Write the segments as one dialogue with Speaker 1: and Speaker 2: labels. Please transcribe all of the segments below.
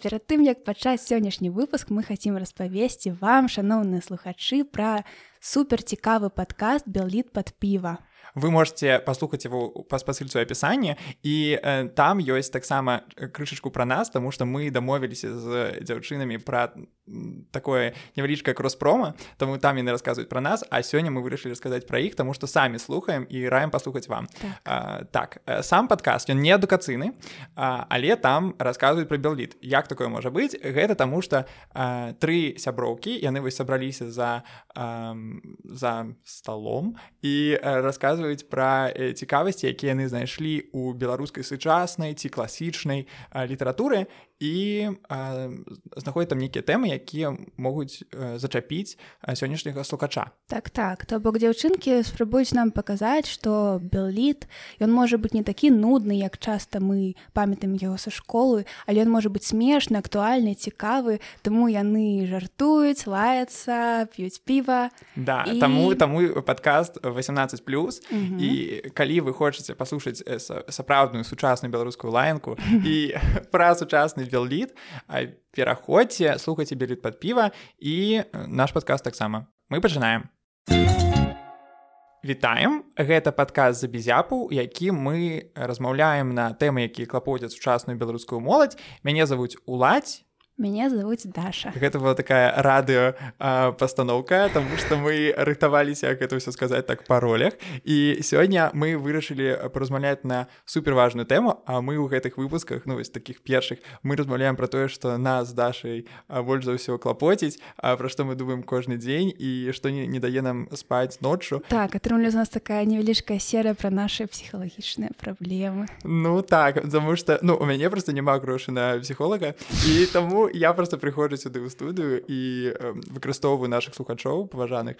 Speaker 1: перад тым як пачаць сённяшні выпуск мы хацім распавесці вам шаноўныя слухачы пра суперцікавы падкаст белліт пад піва
Speaker 2: вы можете паслухаць его па спасыльцу опісання і э, там ёсць таксама крышачку пра нас тому что мы дамовіліся з дзяўчынамі пра такое невялічкае кроспрома тому там яны расказваюць пра нас а сёння мы вырашылі сказаць пра іх тому что самі слухаем і раем паслухаць вам.
Speaker 1: Так,
Speaker 2: а, так э, сам падкаст ён не адукацыйны але там расказваюць пра белліт як такое можа быць гэта таму что тры сяброўкі яны вось сабраліся за а, за столом і расказваюць расказваюць пра э, цікавасці якія яны знайшлі ў беларускай сучаснай ці класічнай літаратуры і знаходзяць там нейкія тэмы якія могуць зачапіць сённяшняга слухача.
Speaker 1: Так так. То бок дзяўчынкі спрабуюць нам паказаць што белліт ён можа быць не такі нудны як часта мы памятаем яго са школы але ён можа быць смешны актуальны цікавы таму яны жартуюць лаяцца п'юць піва.
Speaker 2: Да і... таму таму падкаст 18 плюс. І калі вы хочаце паслушаць сапраўдную сучасную беларускую лаянку і пра сучасны белліт пераходзьце слухайце беліт пад піва і наш падказ таксама мы пачынаем Вітаем гэта падказ за безяпу які мы размаўляем на тэмы якія клапоцяць сучасную беларускую моладзь. Мяне завуць уладзь
Speaker 1: Мяне зовут Даша.
Speaker 2: Гэта была такая радыё пастаноўка, таму што мы рыхтаваліся гэта ўсё сказаць так па ролях. І сёння мы вырашылі паразмаўляць на суперважную тэму, а мы ў гэтых выпусках ну вось такіх першых мы размаўляем пра тое, што нас дашай больш за ўсё клапоціць, пра што мы думаем кожны дзень і што не, не дае нам спаць ноччу.
Speaker 1: Так атрымлю з нас такая невялічкая серыя пра нашы псіхалагічныя праблемы.
Speaker 2: Ну так, заму што ну, у мяне проста няма грошы на псіхолага і таму я просто прыходжу сюды ў студыю і выкарыстоўваю наших слухачоў паважаных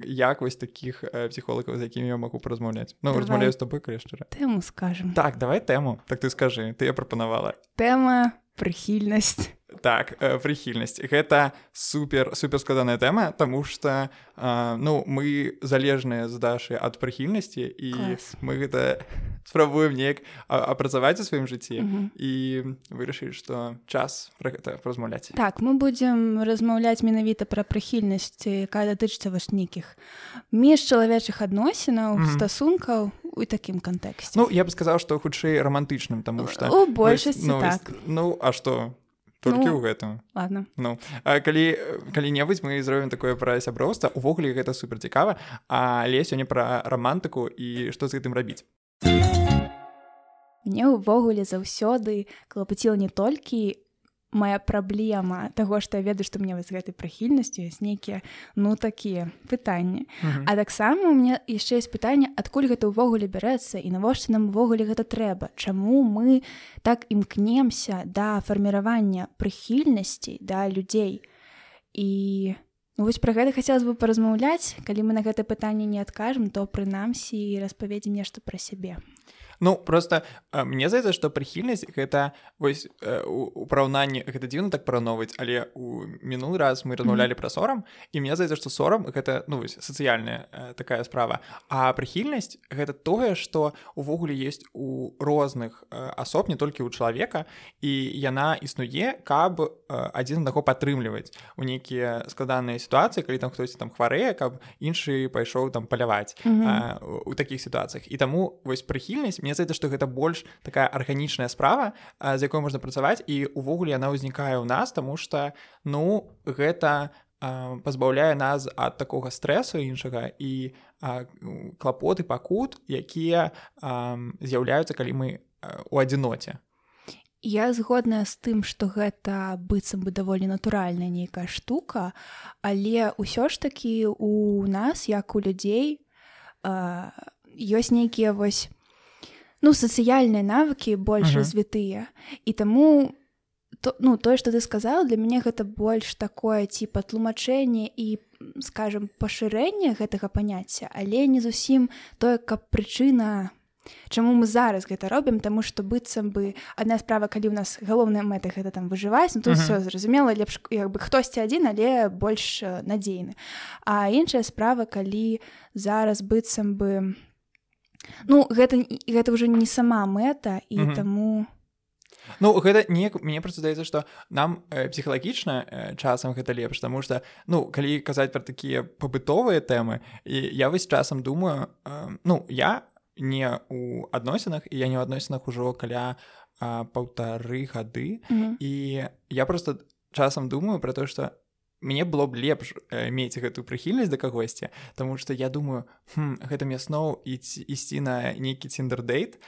Speaker 2: як вось таких псіхолагаў з якімі я могу паразмаўляць Ну размаўляю з тобой крэшчара
Speaker 1: тэму скажем
Speaker 2: так давай тэму так ты скажы ты я прапанавала
Speaker 1: тэма прыхільнасць
Speaker 2: так э, прыхільнасць гэта супер супер складаная тэма тому что э, ну мы залежныя з дашы ад прыхільнасці і Клас. мы гэта спрабуем неяк апрацаваць у сваім жыцці uh -huh. і вырашылі што час пра гэта размаўляць
Speaker 1: так мы будзем размаўляць менавіта пра прыхільнасць якая датычыцца ваш нейкіх між чалавечых адносінаў uh -huh. стасункаў у такім кантэксце
Speaker 2: Ну я бы сказаў што хутчэй рамантычным тому что
Speaker 1: у большасці
Speaker 2: ну,
Speaker 1: так
Speaker 2: ну а што толькі ў
Speaker 1: Ну,
Speaker 2: гэтым
Speaker 1: ладно.
Speaker 2: Ну а калі калі-небудзь мы зробім такое пра сяброўства увогуле гэта супер цікава але сёння пра рамантыку і што з гэтым рабіць
Speaker 1: Мне ўвогуле заўсёды клапаціла не толькі моя праблема таго што я ведаю што мне вось гэтай прыхільнасцю ёсць нейкія ну такія пытанні. А таксама у меня яшчэ есть пытанне адкуль гэта ўвогуле бярэцца і навошта нам увогуле гэта трэба? Чаму мы так імкнемся да фарміравання прыхільнасцей да людзей? І ну, вось пра гэта хацелось бы паразмаўляць. Калі мы на гэта пытанне не адкажам то прынамсі распаведзем нешта пра сябе
Speaker 2: Ну просто э, мне здаецца што прыхільнасць гэта вось э, у параўнанні гэта дзіўна так параўноўваць але у мінулы раз мы размаўлялі пра сорам і мне здаецца што сорам гэта ну вось сацыяльная э, такая справа а прыхільнасць гэта тое што увогуле есть у розных асоб не толькі ў чалавека і яна існуе каб адзін аднаго падтрымліваць у нейкія складаныя сітуацыі калі там хтосьці там хварэе каб іншы пайшоў там паляваць mm -hmm. у такіх сітуацыях і таму вось прыхільнасць мне здаецца што гэта больш такая арганічная справа з якой можна працаваць і увогуле яна ўзнікае ў нас тому что ну гэта пазбаўляе нас ад такога стрэсу іншага і клапоты пакут якія з'яўляюцца калі мы у адзіноце
Speaker 1: Я згодная з тым, што гэта быццам бы даволі натуральная нейкая штука, але ўсё ж такі у нас як у людзей ёсць нейкія вось ну сацыяльныя навыкі больш развітыя і таму то, ну тое што ты сказала для мяне гэта больш такое ці патлумачэнне і скажем пашырэнне гэтага паняцця але не зусім тое каб прычына Чаму мы зараз гэта робім таму што быццам бы адна справа калі ў нас галоўная мэта гэта там выжываць ну, тут все зразумела лепш як бы хтосьці адзін але больш надзейны. А іншая справа калі зараз быццам бы ну гэта гэта ўжо не сама мэта і mm -hmm. таму
Speaker 2: Ну гэта не мне просто здаецца што нам э, псіхалагічна э, часам гэта лепш таму што ну калі казаць пра такія пабытовыя тэмы і я вось часам думаю э, ну я не у адносінах і я не ў адносінах ужо каля паўтары гады mm -hmm. і я просто часам думаю про то што мне было б лепш э, мець гэтую прыхільнасць да кагосьці Таму что я думаю хм, гэта мне сноў ісці на нейкі ціндердейт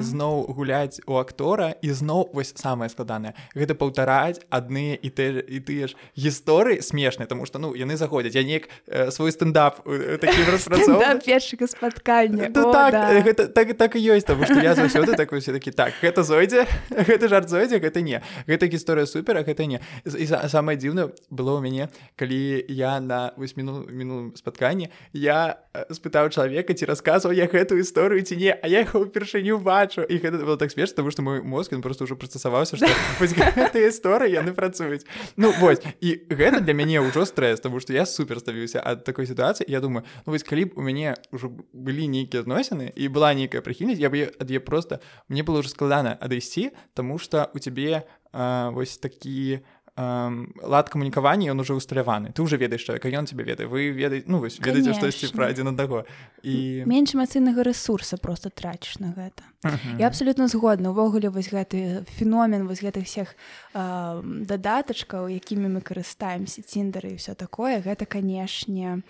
Speaker 2: зноў гуляць у актора і зноў вось самае складанае. Гэта паўтараць адны і ты і тыя ж гісторыі смешныя тому что ну яны заходзяць. Я неяк э, свой стендап э,
Speaker 1: першага спаткання.
Speaker 2: Ну, так, да. гэта так так і ёсць тому что я заўсёды такой все-таки так гэта зойдзе гэта жарт зойдзе гэта не. Гэта гісторыя супер а гэта не і самае дзіўна было ў мяне мяне калі я на вось міну мінулым спатканні я э, спытаў чалавека ці расказваў я гэтую гісторыю ці не а я яго ўпершыню бачу. І гэта было так смеш тому што мой мозг ён просто ўжо прыстасаваўся што гэтыя гісторыі яны працуюць. Ну вось і гэта для мяне ўжо стрэс тому што я супер ставіўся ад такой сітуацыі. Я думаю ну, вось калі б у мяне ўжо былі нейкія адносіны і была нейкая прыхільнасць я бы ад е просто мне было ўжо складана адысці тому что у цябе вось такі лад камунікавання ён уже усталяваны ты уже ведаеш чалавека ён тебе ведае вы ведаеце ну вось ведаеце штосьці пра адзін аднаго
Speaker 1: і менш эмацыйнага ресурса просто трачыш на гэта uh -huh. я абсолютно згодна. Увогуле вось гэты феномен вось гэтых всех э, дадатачкаў якімі мы карыстаемся ціндары і все такое гэта канешне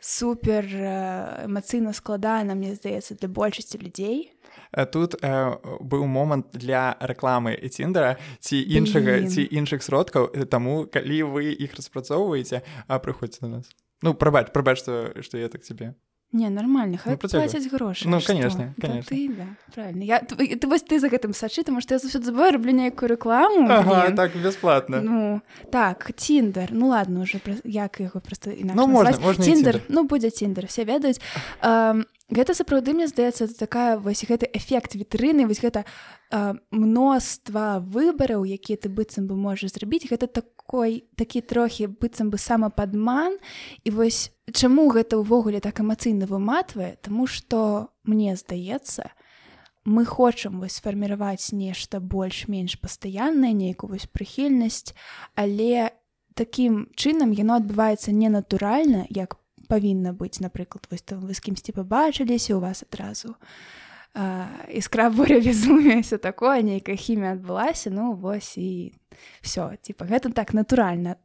Speaker 1: супер эмацыйна складана мне здаецца для большасці людзей
Speaker 2: Э, тут э, быў момант для рэкламы і ціндера ці іншага ці іншых сродкаў э, таму калі вы іх распрацоўваеце а прыходзьце на нас. Ну прабач прабач што што я так цябе
Speaker 1: Не нормально ну, плацяць грошы
Speaker 2: Ну конечно, конечно.
Speaker 1: Да, ты, да, правильно. Я ты, ты вось ты за гэтым сачы тому что я заўсёды забываю раблю нейкую рэкламу
Speaker 2: ага, так бесплатно.
Speaker 1: Ну так ціндер ну ладно уже як яго просто
Speaker 2: ну, можна, можна
Speaker 1: ціндер ну будзе ціндер все ведаюць гэта сапраўды мне здаецца такая вось гэты эфект вітрыны вось гэта э, мноства выбараў якія ты быццам бы можаш зрабіць. Гэта такой такі трохі быццам бы самападман. І вось чаму гэта ўвогуле так эмацыйна выматвае? Таму што мне здаецца мы хочам вось сфарміраваць нешта больш-менш пастаяннае нейкую вось прыхільнасць але такім чынам яно адбываецца ненатуральна як павінна быць напрыклад вось там вы з кімсьці пабачыліся у вас адразу іскра боря везумеся такое нейкая хімія адбылася ну вось і все типа гэта так натуральна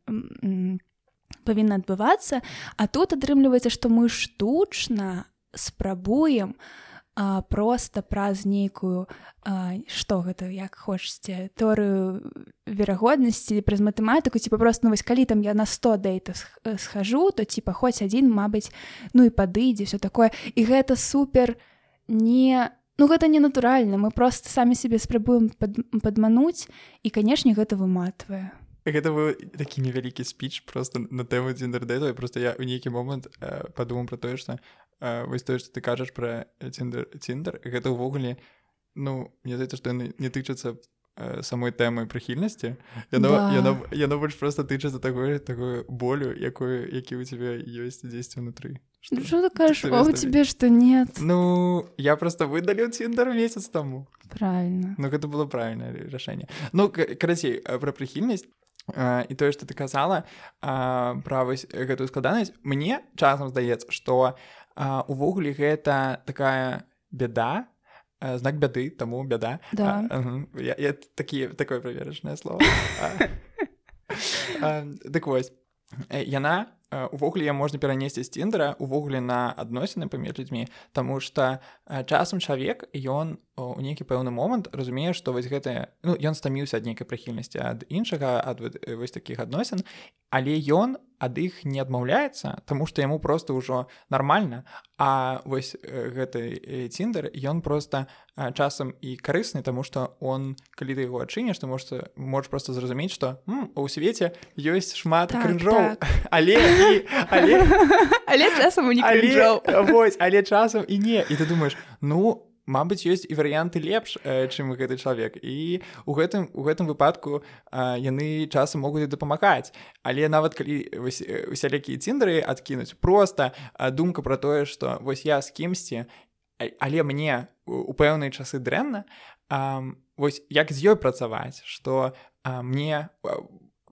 Speaker 1: павінна адбывацца а тут атрымліваецца што мы штучна спрабуем у а, просто праз нейкую што гэта як хочаце торыю верагоднасці праз матэматыку ці папросту ну, вось калі там я на 100 дэйтаў схожу то ці паходзь адзін Мабыць ну і падыдзе все такое. І гэта супер не ну гэта не натуральна мы просто самі сябе спрабуем пад, падмануць і канешне гэта выматвае.
Speaker 2: Гэта быў такі невялікі спіч просто на тэму дзіндердэту просто я ў нейкі момант э, падумаў про тое што э, вось тое што ты кажаш пра ціндер ціндер гэта ўвогуле ну мне здаецца што яны не тычацца э, самой тэмы прыхільнасці яно, да. яно, яно больш просто тычацца такое такое болю якое які у цябе ёсць дзесьці ўнутры
Speaker 1: Ну, что ты кажешь, а у тебя что нет?
Speaker 2: Ну, я просто выдалил Тиндер месяц тому.
Speaker 1: Правильно.
Speaker 2: Ну, это было правильное решение. Ну, короче, про прихильность і тое што ты казала пра вось гэтую складанасць мне часам здаецца што увогуле гэта такая беда знак бяды таму бяда.
Speaker 1: Да.
Speaker 2: я, я такі такое праверачнае слово. Дык вось. Яна увогуле можна перанесці з ціндера увогуле на адносіны паміж людзьмі Таму што часам чалавек ён у нейкі пэўны момант разумее што вось гэтае ну ён стаміўся ад нейкай прыхільнасці ад іншага ад вось такіх адносін але ён ад іх не адмаўляецца Таму што яму просто ўжо нармальна. А вось гэты ціндер ён просто часам і карысны таму што он калі ты яго адчыніш ты можешь можаш просто зразумець што у свеце ёсць шмат так, крыжоў так. але
Speaker 1: але, але часам не
Speaker 2: але, вось але часам і не. І ты думаешь ну Мабыць ёсць і варыянты лепш э, чым гэты чалавек і у гэтым у гэтым выпадку э, яны часам могуць дапамагаць. Але нават калі усялякія ціндары адкінуць просто э, думка про тое что вось я з кімсьці але мне у пэўныя часы дрэнна вось як з ёй працаваць что мне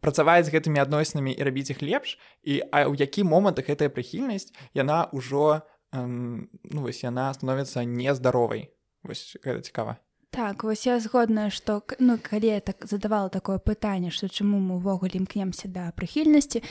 Speaker 2: працаваць з гэтымі адносінамі і рабіць іх лепш і а ў які момант гэтая прыхільнасць яна ўжо ну вось яна становіцца нездаровай вось гэта цікава
Speaker 1: так вось я згодная што ну калі я так задавала такое пытанне што чаму мы ўвогуле імкнемся да прыхільнасці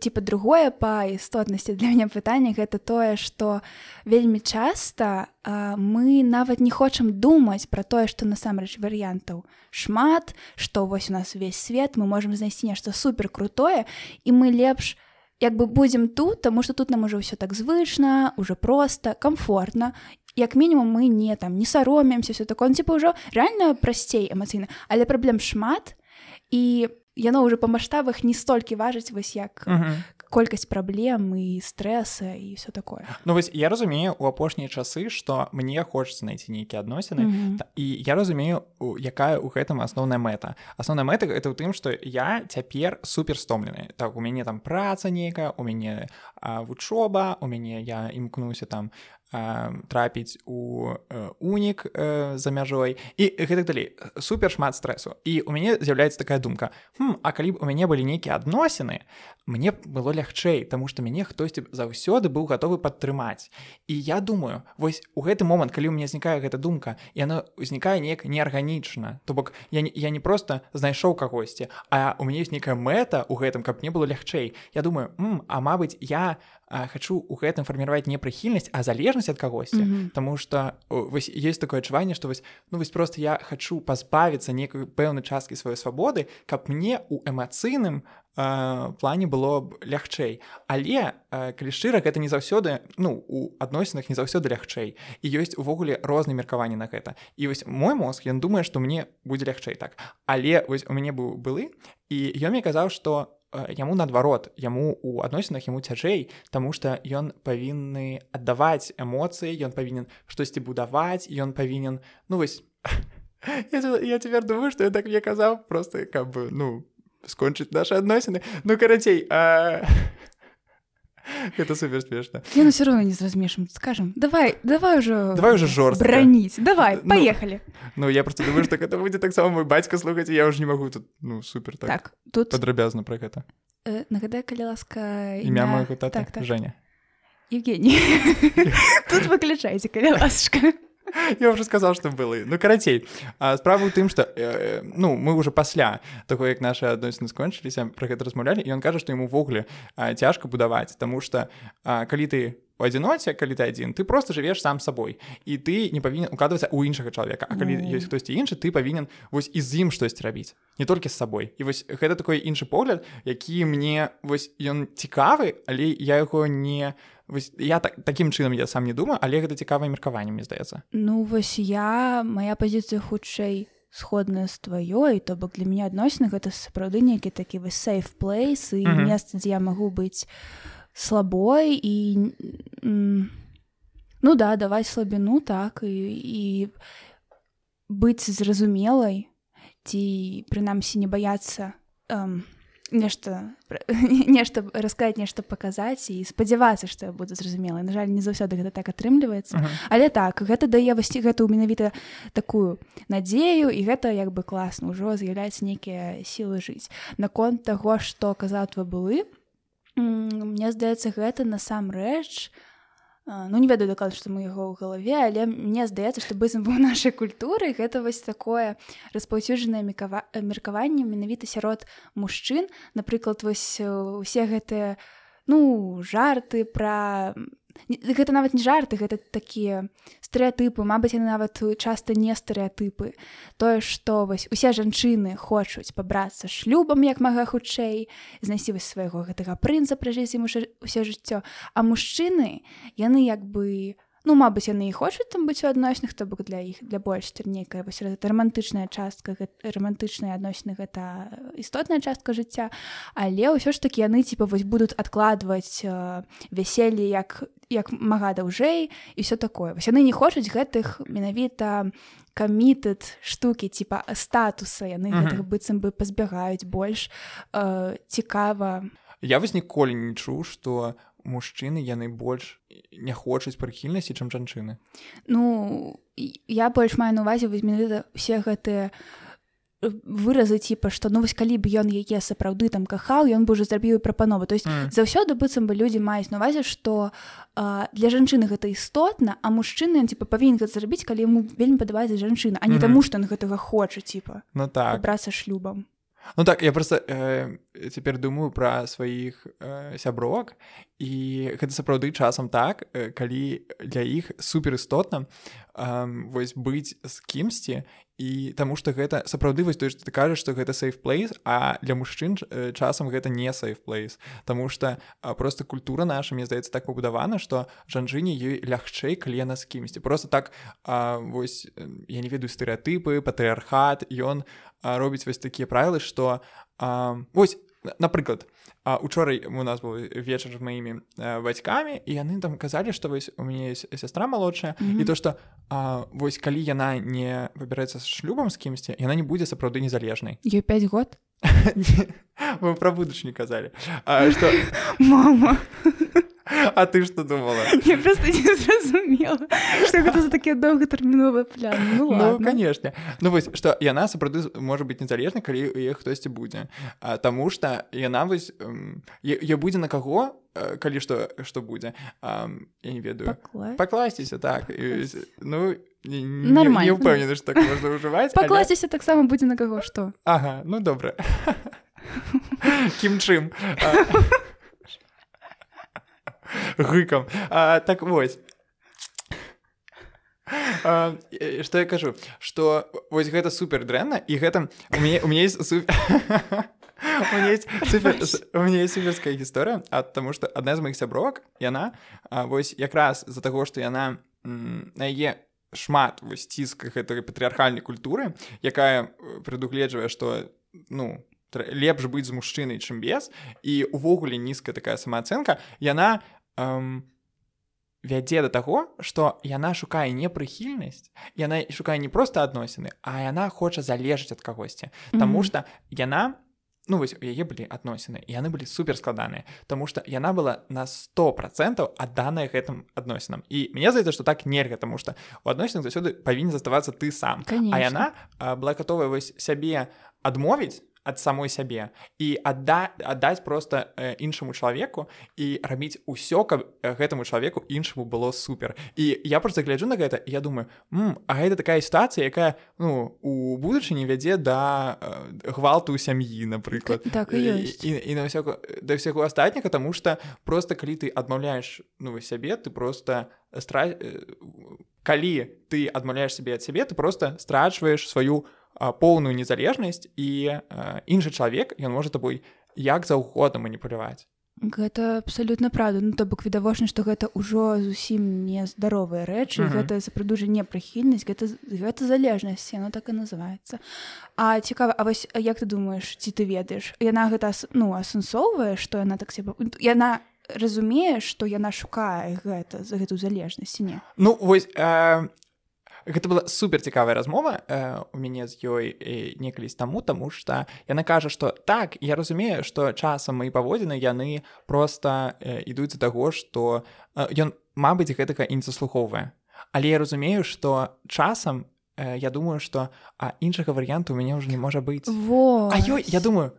Speaker 1: типа другое па істотнасці для мяне пытання гэта тое што вельмі часта а, мы нават не хочам думаць пра тое што насамрэч варыянтаў шмат што вось у нас увесь свет мы можемм знайсці нешта супер крутое і мы лепш як бы будзем тут таму што тут нам ужо ўсё так звычна уже проста комфортна як мінімум мы не там не саромемся все такое. Ну, типа ўжо реально прасцей эмацыйна але праблем шмат і яно ўжо па маштабах не столькі важыць вось як uh -huh колькасць праблем і стрэса і все такое.
Speaker 2: Ну вось я разумею у апошнія часы што мне хочацца знайсці нейкія адносіны mm -hmm. і я разумею якая у гэтым асноўная мэта асноўная мэта это ў тым што я цяпер супер стомлены так у мяне там праца нейкая у мяне вучоба у мяне я імкнуся там трапіць у унік за мяжой. І гэтак далей. Супер шмат стрэсу. І у мяне з'яўляецца такая думка. Хм, А калі б у мяне былі нейкія адносіны мне было лягчэй таму што мяне хтосьці заўсёды быў гатовы падтрымаць. І я думаю вось у гэты момант калі у меня знікае гэта думка яна ўзнікае неяк неарганічна то бок я не, я не просто знайшоў кагосьці а у мяне ёсць нейкая мэта у гэтым каб мне было лягчэй. Я думаю а мабыць я хачу у гэтым фарміраваць не прыхільнасць а залежнасць ад кагосьці. Mm -hmm. Таму что вось есть такое адчуванне што вось ну вось просто я хачу пазбавіцца некай пэўнай часткі сваёй свабоды каб мне у эмацыйным плане было б лягчэй. Але калі шчыра гэта не заўсёды ну у адносінах не заўсёды лягчэй. І ёсць увогуле розныя меркаванні на гэта. І вось мой мозг ён думае што мне будзе лягчэй так. Але вось у мяне быў былы і ён мне казаў што яму наадварот яму у адносінах яму цяжэй Таму што ён павінны аддаваць эмоцыі ён павінен штосьці будаваць ён павінен ну вось я, я цяпер думаю што я так мне казаў просто каб ну скончыць наши адносіны ну карацей а... это супер смешно
Speaker 1: я ну все равно не зразмешам скажем давай давай уже
Speaker 2: давай уже жор
Speaker 1: браніць давай ну, поехали.
Speaker 2: ну я просто думаю что это будзе таксама мой бацька слухаць я уже не могу тут ну супер так, так тут падрабязна про гэта
Speaker 1: э, нагадай калі ласка
Speaker 2: імя моего так, так. Женя.
Speaker 1: Евгений. Тут выключайце калі ласочка
Speaker 2: я уже сказал что было. Ну карацей справа у тым что э, ну мы уже пасля такое як наши адносіны скончыліся про гэта размаўлялі і он кажа что ему ввогуле цяжка будаваць тому что калі ты у адзіноце калі ты адзін ты просто жывеш сам сабой і ты не павінен укладвацца у іншага чалавека. А калі ёсць хтосьці іншы ты павінен вось і з ім штосьці рабіць не толькі з сабой. І вось гэта такой іншы погляд які мне вось ён цікавы але я яго не вось я так таким чынам я сам не думаю але гэта цікавае меркаванне мне здаецца
Speaker 1: ну вось я моя пазіцыя хутчэй сходная з тваёй то бок для мяне адносіны гэта сапраўды нейкі такі вось сейф плейс і mm -hmm. месца дзе я магу быць слабой і ну да даваць слабіну так і і быць зразумелай ці прынамсі не баяцца эм, нешта нешта расказаць нешта паказаць і спадзявацца што я буду зразумела. На жаль не заўсёды гэта так атрымліваецца uh -huh. але так гэта дае васці гэту менавіта такую надзею і гэта як бы класна ўжо з'яўляецца нейкія сілы жыць. Наконт таго што казаў твой былы мне здаецца гэта насамрэч у ну не ведаю даклад што мы яго ў галаве але мне здаецца што быццам быў нашай культуры гэта вось такое распаўсюджанае меркаванне менавіта сярод мужчын. Напрыклад вось усе гэтыя ну жарты пра гэта нават не жарты гэта такія стэеатыпы Мабыць яны нават часта не стэеатыпы тое што вось усе жанчыны хочуць пабрацца шлюбам як мага хутчэй знайсці вось свайго гэтага прынца пражыць ім усе жыццё. А мужчыны яны як бы у ну мабыць яны і хочуць там быць у адносных то бок для іх для больш нейкая вось гэта романтычная частка романтычныя адносіны гэта істотная частка жыцця. Але ўсё ж таки яны типа вось будуць адкладваць э, вяселле як як мага даўжэй і все такое. Вось яны не хочуць гэтых менавіта камітэд штукі типа статуса. Яны mm -hmm. быццам бы пазбягаюць больш э, цікава.
Speaker 2: Я вось ніколі не чуў что мужчыны яны больш не хочуць прыхільнасці чым жанчыны
Speaker 1: ну я больш маю на увазе возьме все гэтыя выразы типа что ну вось калі б ён яе сапраўды там кахаў ён бы уже зрабіў прапанову то есть mm. заўсёды быццам бы людзі маюць на увазе что для жанчыны гэта істотна а мужчыны типа павінен гэта зрабіць калі яму вельмі падабаецца жанчына а не mm -hmm. таму что он гэтага хоча типа
Speaker 2: ну так
Speaker 1: брацца шлюбам
Speaker 2: Ну так я просто э, цяпер думаю пра сваіх э, сябровак і гэта сапраўды часам так э, калі для іх супер істотна э, вось быць з кімсьці і таму што гэта сапраўды вось той што ты кажаш што гэта сейфплейс а для мужчын э, часам гэта не сейфплейс Таму што просто культура наша мне здаецца так пабудавана што жанчыне ёй лягчэй калі яна з кімсьці. Просто так а, вось я не ведаю стэеатыпы патрыархат ён робіць вось такія правілы што вось напрыклад учора у нас быў вечар з маімі бацькамі і яны там казалі што вось у мяне есть сястра молодшая mm -hmm. і то што вось калі яна не выбіраецца з шлюбам з кімсьці яна не будзе сапраўды незалежнай
Speaker 1: е 5 год?
Speaker 2: Пра будучыню казалі што
Speaker 1: мама
Speaker 2: А ты что думала?
Speaker 1: Я просто не зразумела, что гэта за такія доўгатэрміновыя пляны. Ну,
Speaker 2: ну конечно. Ну вось, што яна сапраўды можа быць незалежнай, калі яе хтосьці будзе. А, таму што яна вось я будзе на каго, калі што што будзе а, я не ведаю. Пакласціся так і, ну
Speaker 1: нормально.
Speaker 2: не ўпэўнены што так можна ўжываць
Speaker 1: пакласціся але... таксама будзе на каго што
Speaker 2: Ага ну добра кім чым гыкам. А, так вось что я кажу? Что вось гэта супер дрэнна і гэта у мяне у супер у есть суперская гісторыя ад таму что адна з моих сябровак яна вось якраз з-за таго что яна на яе шмат вось ціск гэтай патрыархальнай культуры якая прадугледжвае что ну лепш быць з мужчынай чым без. І увогуле нізкая такая самаацэнка яна эм, вядзе да таго што яна шукае не прыхільнасць яна шукае не проста адносіны а яна хоча залежаць ад кагосьці. Таму што яна ну вось у яе былі адносіны яны былі супер складаныя Таму што яна была на сто процентаў адданая гэтым адносінам. І мне здаецца што так нельга таму што у адносінах заўсёды павінен заставацца ты сам.
Speaker 1: Конечно.
Speaker 2: а яна была гатовая вось сябе адмовіць ад самой сябе і адда аддаць просто э, іншаму чалавеку і рабіць усё каб гэтаму чалавеку іншаму было супер. І я просто гляджу на гэта я думаю М, а гэта такая сітуацыя якая ну у будучыні вядзе да э, гвалту ў сям'і напрыклад
Speaker 1: так, і,
Speaker 2: і, і на ўсяго да ўсяго астатняга тому что просто калі ты адмаўляеш ну сябе ты просто стра э, калі ты адмаўляеш сябе ад сябе ты просто страчваеш сваю у поўную незалежнасць і іншы чалавек ён можа табой як заўгодна маніпуляваць
Speaker 1: Гэта абсалютна праўда ну то бок відавочна што гэта ўжо зусім нездаровыя рэчы uh -huh. гэта сапраўдужа непрыхільнасць гэта гэта залежнасць яно так і называецца. А цікава А вось як ты думаеш ці ты ведаеш? Яна гэта ну асэнсоўвае што яна так себе яна разумее што яна шукае гэта за гэту залежнасць не?
Speaker 2: Ну вось э, гэта была супер цікавая размова э, у мяне з ёй некалісь таму таму что яна кажа что так я разумею что часам мои паводзіны яны просто э, ідуць за таго что ён э, Мабыць гэтага і не заслухоўвае але я разумею что часам э, я думаю что а іншага варыянту у мяне ўжо не можа быць
Speaker 1: Во
Speaker 2: А ёй я думаю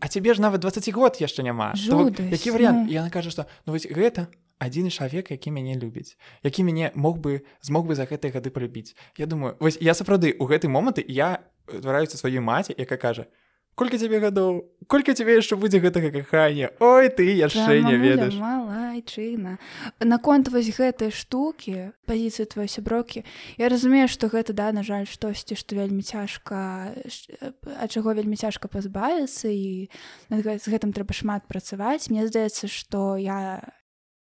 Speaker 2: а цябе ж нават 20 год яшчэ няма які варыянт ну... яна кажа что ну вось гэта адзіны чалавек які мяне любіць які мяне мог бы змог бы за гэтыя гады полюбіць Я думаю вось я сапраўды у гэты моманты я твараюся сваёй маці яка кажа колькі цябе гадоў? Колькі цябе яшчэ будзе гэтага кахання? Ой ты яшчэ не ведаеш
Speaker 1: малайчына. Наконт вось гэтай штукі пазіцыі твоей сяброкі Я разумею што гэта да на жаль штосьці што вельмі цяжка ад чаго вельмі цяжка пазбавіцца і з гэтым трэба шмат працаваць. Мне здаецца што я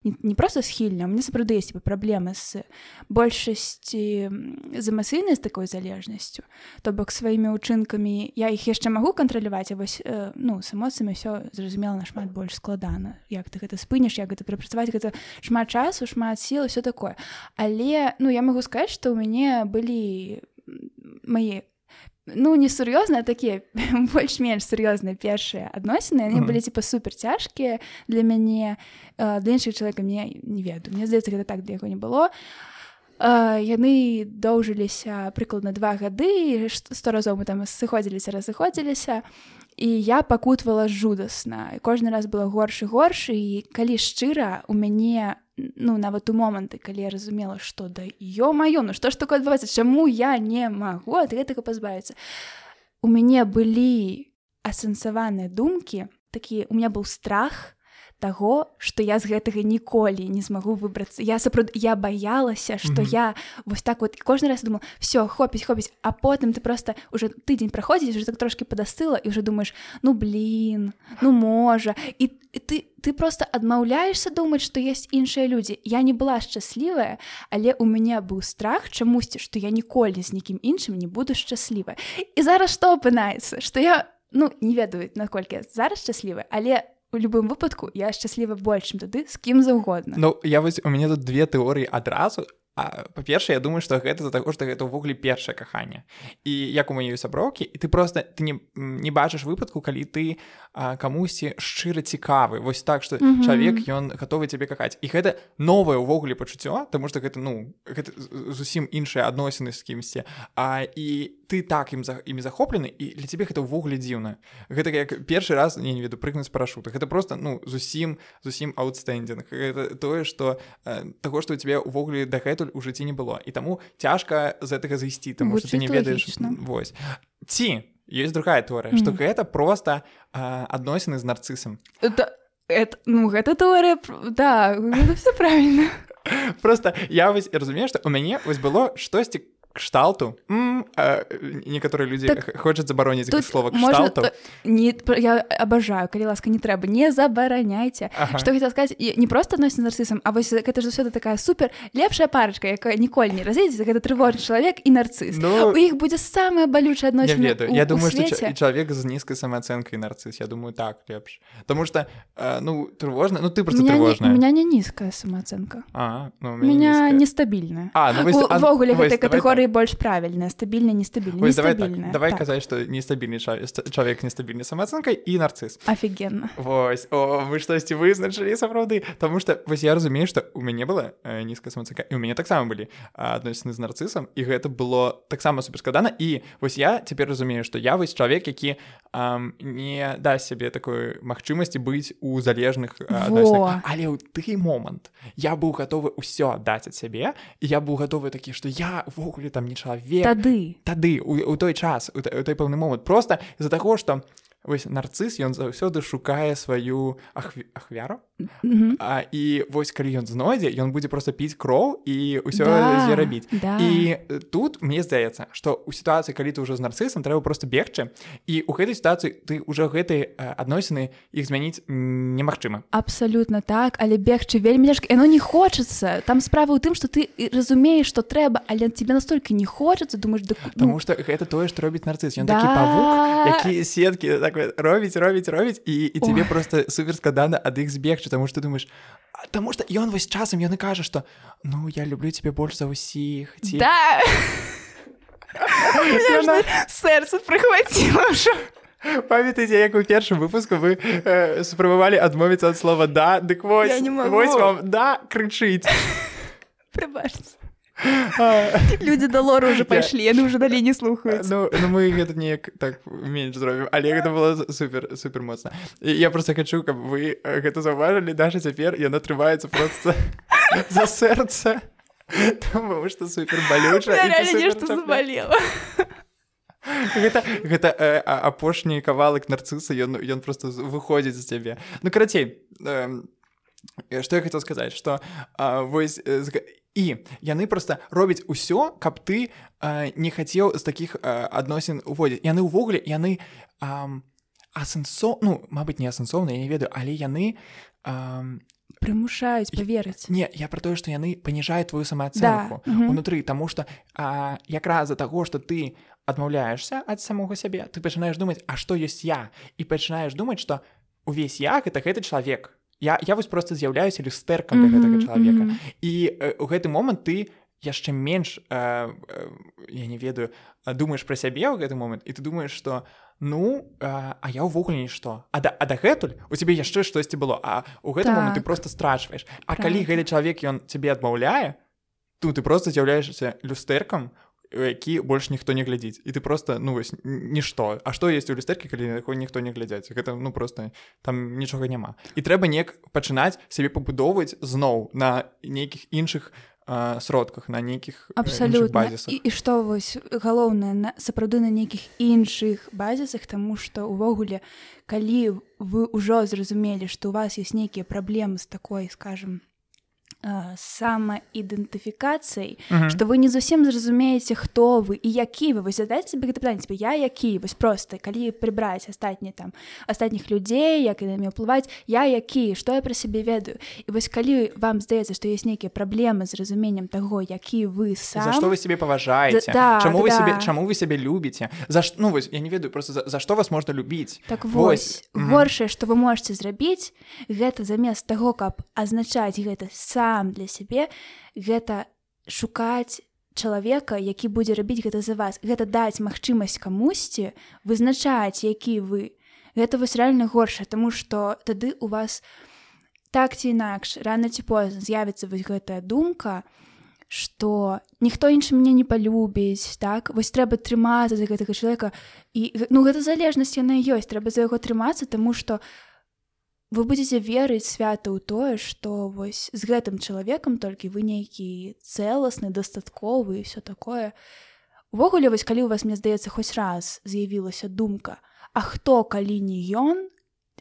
Speaker 1: не, не просто схільна мне сапраўды есть типа праблемы з большасці з эмацыйнай з такой залежнасцю то бок сваімі ўчынкамі я іх яшчэ магу кантраляваць вось э, ну с эмоцыямі все зразумела нашмат больш складана як ты гэта спыніш як гэта прапрацаваць гэта шмат часу шмат сіл все такое. Але ну я магу сказаць што ў мяне былі мае ну несур'ёзныя такія больш-менш сур'ёзныя першыя адносіны яны былі типа супер цяжкія для мяне для іншых чалавека мне не ведаю мне здаецца гэта так для яго не было. Яны доўжыліся прыкладна два гады сто разоў мы там сыходзіліся разыходзіліся і я пакутвала жудасна кожны раз было горш і горш і калі шчыра у мяне ну нават у моманты калі я разумела што да ё-маё ну што ж такое адбываецца чаму я не магу ад гэтага пазбавіцца у мяне былі асэнсаваныя думкі такі у меня быў страх таго што я з гэтага ніколі не змагу выбрацца. Я сапраўд я баялася што mm -hmm. я вось так вот кожны раз думаю все хопіць хопіць а потым ты просто уже тыдзень праходзіць уже так трошки падастыла і уже думаешь ну блин ну можа і ты ты просто адмаўляешься думаць што есть іншыя людзі. Я не была шчаслівая але у мяне быў страх чамусьці што я ніколі з нікім іншым не буду шчаслівая і зараз што апынаецца? Што я ну не ведаю наколькі зараз шчаслівая але у любым выпадку я шчасліва больш чым тады з кім заўгодна
Speaker 2: Ну я вось у мяне тут две тэорыі адразу па-першае я думаю што гэта за таго што гэта ўвогуле першае каханне і як у маёй сяброўкі і ты просто ты не, не бачыш выпадку калі ты камусьці шчыра цікавы. Вось так што mm -hmm. чалавек ён гатовы цябе какаць і гэта новае ўвогуле пачуццё тому што гэта ну гэта зусім іншыя адносіны з кімсьці а і ты так ім за імі захоплены і для цябе гэта ўвогуле дзіўна гэта як першы раз не не веду прыгнуць парашутах гэта просто ну зусім зусім аутстендинг тое што таго што у тебе ўвогуле дагэтуль у жыцці не было і таму цяжка з гэтага зайсці таму што ты не ведаеш вось. Ці ёсць другая тэорыя што гэта проста адносіны з нарцысам
Speaker 1: это, ну гэта тэорыя да все правильно.
Speaker 2: Просто я вось разумею што у мяне вось было штосьці кшталту некаторыя людзі так, хочуць забароніць слова кшталту.
Speaker 1: не я абажаю калі ласка не трэба не забараняйце ага. што хотел сказать не просто адносін нарцысам А вось гэта ж заўсёды такая супер лепшая парачка якая ніколі не разедзе гэта трывожны чалавек і нарцыс ну, у іх будзе самая балючая адносін
Speaker 2: я, я думаю что чалавек з нізкай самаацэнкай нарцыс я думаю так лепш Таму что ну трывожна ну ты просто трывожна
Speaker 1: меня не нізкая самаацэнка ну, меня нестабільная ну, увогуле гэтай катэгорыі больш правільная стабільна нестабільна
Speaker 2: давай, так, давай так. казаць што нестабільны чалавек нестабільны самаацэнкай і нарцыс
Speaker 1: офігенна
Speaker 2: Вось. О вы штосьці вызначылі сапраўды Таму што вось я разумею што у мяне была э, нізкая самацэнка і у мяне таксама былі адносіны з нарцысам і гэта было таксама суперскладана і вось я цяпер разумею што я вось чалавек які эм, не дасць сябе такой магчымасці быць у залежных але ў ты момант. Я быў гатовы ўсё аддаць ад сябе я быў гатовы такі што я ввогуле там не чалавек
Speaker 1: тады.
Speaker 2: Тады у, у той час у, у той пэўны момант. Просто з-за таго што вось нарцыс ён заўсёды шукае сваю ахві... ахвяру mm -hmm. а, і вось калі ён знойдзе ён будзе просто піць кроў і ўсё да, рабіць
Speaker 1: да.
Speaker 2: і тут мне здаецца што у сітуацыі калі ты ўжо з нарцысам трэба просто бегчы і у гэтай сітуацыі ты ўжо гэтай адносіны іх змяніць немагчыма
Speaker 1: абсалютна так але бегчы вельмі ляжка яно не хочацца там справа ў тым што ты разумееш што трэба але тебе настолькі не хочацца думаешь да,
Speaker 2: ну... Таму што гэта тое што робіць нарцыс ён да. такі павук які сеткі так робіць робіць робіць і, і тебе просто супер складана ад іх збегчы тому что думаешь Таму что ён вось часам ён і кажа что ну я люблю тебе больш за ўсіх
Speaker 1: ці... да. сэрца прыхваціла
Speaker 2: памятаеце як у першым выпуску вы э, спрабавалі адмовіцца ад слова да дык вось, вось вам да крычыць
Speaker 1: прыбачце люди да лору уже пайшлі яны уже далей не слухаюць
Speaker 2: ну, ну мы гэта неяк так менш зробім але гэта было супер супер моцна я просто хочу каб вы гэта заўважылі даша цяпер яна трываецца просто за сэрца потому что супер балюча
Speaker 1: нешта забалела
Speaker 2: гэта гэта э, апошні кавалак нарцыса ён ён просто выходзіць з цябе ну карацей э, што я хотел сказаць что вось э, і яны просто робяць усё каб ты э, не хацеў з такіх э, адносін уводзіць. Яны ўвогуле яны асэнсо ну мабыць не асэнсоўна я не ведаю але яны
Speaker 1: прымушаюць поверыць
Speaker 2: не я про тое что яны паніжаюць твою самаацэнку
Speaker 1: Да,
Speaker 2: унутры тому что якраз за таго что ты адмаўляешься ад самога сябе ты пачынаеш думаць а што ёсць я? І пачынаеш думаць что увесь я это гэты чалавек я я вось просто з'яўляюся люстэркам для гэтага чалавека
Speaker 1: мгм.
Speaker 2: і э, у гэты момант ты яшчэ менш э, э, я не ведаю а, думаеш пра сябе ў гэты момант і ты думаеш что ну э, а я ўвогуле нішто а да, а дагэтуль у цябе яшчэ штосьці было а у гэты момант ты
Speaker 1: Так.
Speaker 2: просто страчваеш А калі
Speaker 1: Правда.
Speaker 2: гэты чалавек ён цябе адмаўляе то ты просто з'яўляешься люстэркам у які больш ніхто не глядзіць і ты просто ну вось нішто А што есть у люстэркі калі якой ніхто не глядзяць гэта ну просто там нічога няма і трэба неяк пачынаць сябе пабудоўваць зноў на нейкіх іншых а, сродках на нейкіх э, іншых
Speaker 1: абсалютна
Speaker 2: базісах
Speaker 1: і, і што вось галоўнае на сапраўды на нейкіх іншых базісах тому что увогуле калі вы ўжо зразумелі што у вас есть нейкія праблемы з такой скажем а, самаідэнтыфікацыяй
Speaker 2: Мгм.
Speaker 1: што вы не зусім зразумееце хто вы і які вы. Вось задайце себе гэта пытанне себе я які вось просто калі прыбраць астатнія там астатніх людзей як і намі ўплываць я які што я пра сябе ведаю? І вось калі вам здаецца што ёсць нейкія праблемы з разуменнем таго які вы сам
Speaker 2: за што вы сябе паважаеце
Speaker 1: Да,
Speaker 2: чаму вы
Speaker 1: да.
Speaker 2: сябе чаму вы сябе любіце за ш... ну вось я не ведаю просто за, за што вас можна любіць
Speaker 1: Так
Speaker 2: Вось.
Speaker 1: вось горшае што вы можете зрабіць гэта замест таго каб азначаць гэта сам для сябе гэта шукаць чалавека які будзе рабіць гэта за вас. Гэта даць магчымасць камусьці вызначаць які вы. Гэта вось рэальна горшае тому что тады у вас так ці інакш рано ці позна з'явіцца вось гэтая думка что ніхто іншы мяне не палюбіць так? Вось трэба трымацца за гэтага чалавека. І ну гэта залежнасць яна ёсць трэба за яго трымацца тому что вы будете верыць свята ў тое что вось з гэтым чалавекам толькі вы нейкі цэласны дастатковы і все такое. Увогуле вось калі у вас мне здаецца хоць раз з'явілася думка А хто калі не ён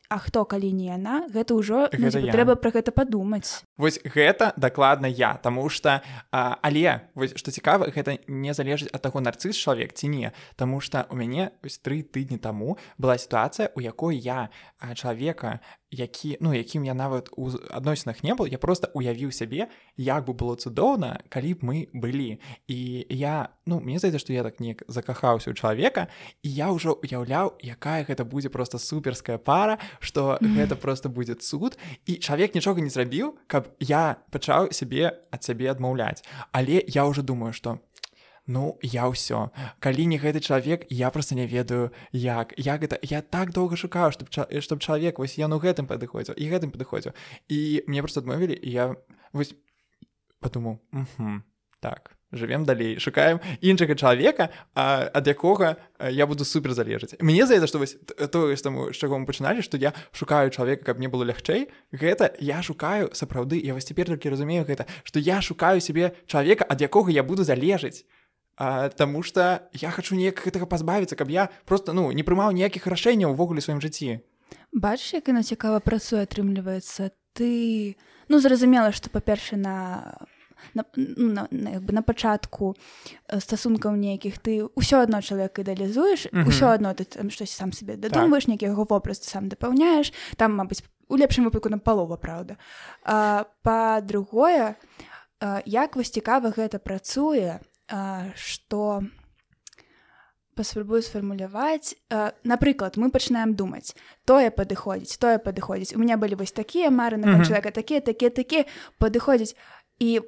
Speaker 1: А хто калі не яна гэта ўжо ну,
Speaker 2: Гэта
Speaker 1: типа,
Speaker 2: я.
Speaker 1: трэба пра гэта падумаць
Speaker 2: Вось гэта дакладна я Таму что а, але вось што цікава гэта не залежыць ад таго нарцыс чалавек ці не Таму что у мяне вось тры тыдні таму была сітуацыя у якой я чалавека які ну якім я нават у адносінах не был я просто уявіў сябе як бы было цудоўна калі б мы былі. І я ну мне здаецца што я так неяк закахаўся ў чалавека і я ўжо уяўляў якая гэта будзе просто суперская пара што гэта просто будзе цуд. І чалавек нічога не зрабіў каб я пачаў сябе ад сябе адмаўляць. Але я ўжо думаю што Ну я ўсё калі не гэты чалавек я просто не ведаю як. Як гэта я так доўга шукаў чтоб чтоб чалавек вось я ну гэтым падыходзіў і гэтым падыходзіў і мне просто адмовілі я вось подумаў так живвем далей шукаем іншага чалавека ад якога я буду супер залежаць мне здаецца што вось т- тое з таму з чаго мы пачыналі што я шукаю чалавека каб мне было лягчэй гэта я шукаю сапраўды. Я вось цяпер толькі разумею гэта што я шукаю сябе чалавека ад якога я буду залежаць а, Таму что я хочу неяк гэтага пазбавіцца каб я просто ну не прымаў ніякіх рашэнняў увогуле сваім жыцці
Speaker 1: бачыш як яна цікава працуе атрымліваецца ты ну зразумела што па-перша на на, ну, на, на, як бы на пачатку стасункаў нейкіх ты ўсё адно чалавек ідэалізуеш
Speaker 2: Мгм.
Speaker 1: ўсё адно ты там штось сам сабе дадумваеш нейкі яго вобраз сам дапаўняеш там мабыць у лепшым выпадку на палова праўда па-другое як вось цікава гэта працуе што паспрабую сфармуляваць а, напрыклад мы пачынаем думаць тое падыходзіць тое падыходзіць у меня былі вось такія мары на
Speaker 2: Мгм.
Speaker 1: чалавека такія такія такія падыходзіць і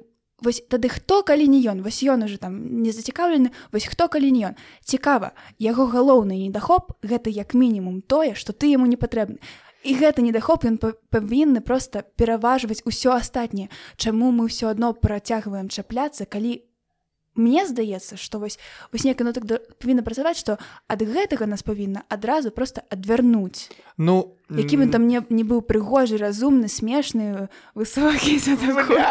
Speaker 1: вось тады хто калі не ён вось ён уже там не зацікаўлены. Вось хто калі не ён цікава яго галоўны недахоп гэта як мінімум тое што ты яму не патрэбны. І гэта недахоп ён па- павінны проста пераважваць усё астатняе чаму мы ўсё адно працягваем чапляцца калі мне здаецца што вось вось неяк ну так павінна працаваць што ад гэтага нас павінна адразу просто адвярнуць.
Speaker 2: Ну
Speaker 1: які бы там не, не быў прыгожы разумны смешны высокі всё такое.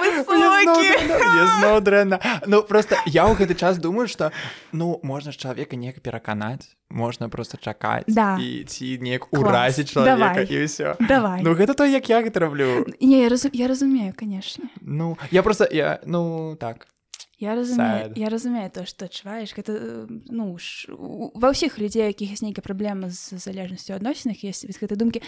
Speaker 2: Мне зноў дрэнна, Ну просто я ў гэты час думаю что ну можна чалавека неяк пераканаць можна просто чакаць
Speaker 1: Да.
Speaker 2: і ці неяк уразіць чалавека і ўсё.
Speaker 1: Давай.
Speaker 2: Ну гэта то як я гэта раблю.
Speaker 1: Не я, разу... я разумею конечно.
Speaker 2: Ну я просто я ну так
Speaker 1: Я разумею я разумею то што адчуваеш гэта э, ну ж ва ўсіх людзей якіх ёсць нейкая праблема з залежнасцю адносінах есть без гэтай думкі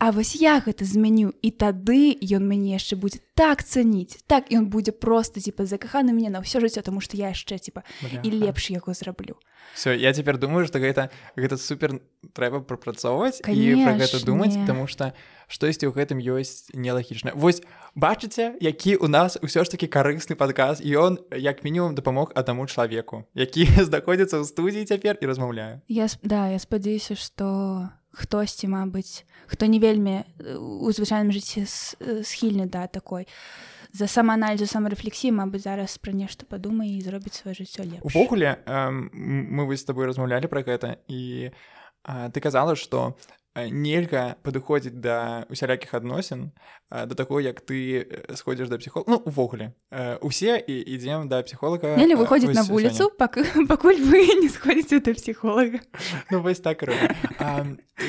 Speaker 1: А вось я гэта змяню і тады ён мяне яшчэ будзе так цаніць так ён будзе просто типа закаханы мяне на ўсё жыццё тому што я яшчэ типа і лепш яго зраблю
Speaker 2: все я цяпер думаю что гэта гэта супер трэба прапрацоўваць і пра гэта думаць потому что штосьці ў гэтым ёсць нелагічна вось бачыце які у нас ўсё ж таки карысны падказ і ён як мінімум дапамог аднаму чалавеку які знаходзіцца ў студіі цяпер і размаўляю
Speaker 1: я да я спадзяюся что хтосьці мабыць хто не вельмі у звычайным жыцці схільны да такой за самааналізу самарэфлексіі Мабыць зараз пра нешта падумай і зробіць сваё жыццё лепш
Speaker 2: увогуле мы вы з табой размаўлялі пра гэта і ты казала што Э, нельга падыходзіць да усялякіх адносін да таго як ты э, сходзіш да псіхол ну увогуле. Э, усе і ідзем да псіхолага
Speaker 1: Нелі выходзіць на вуліцу пак... пакуль вы не сходзіце да псіхолага
Speaker 2: Ну вось так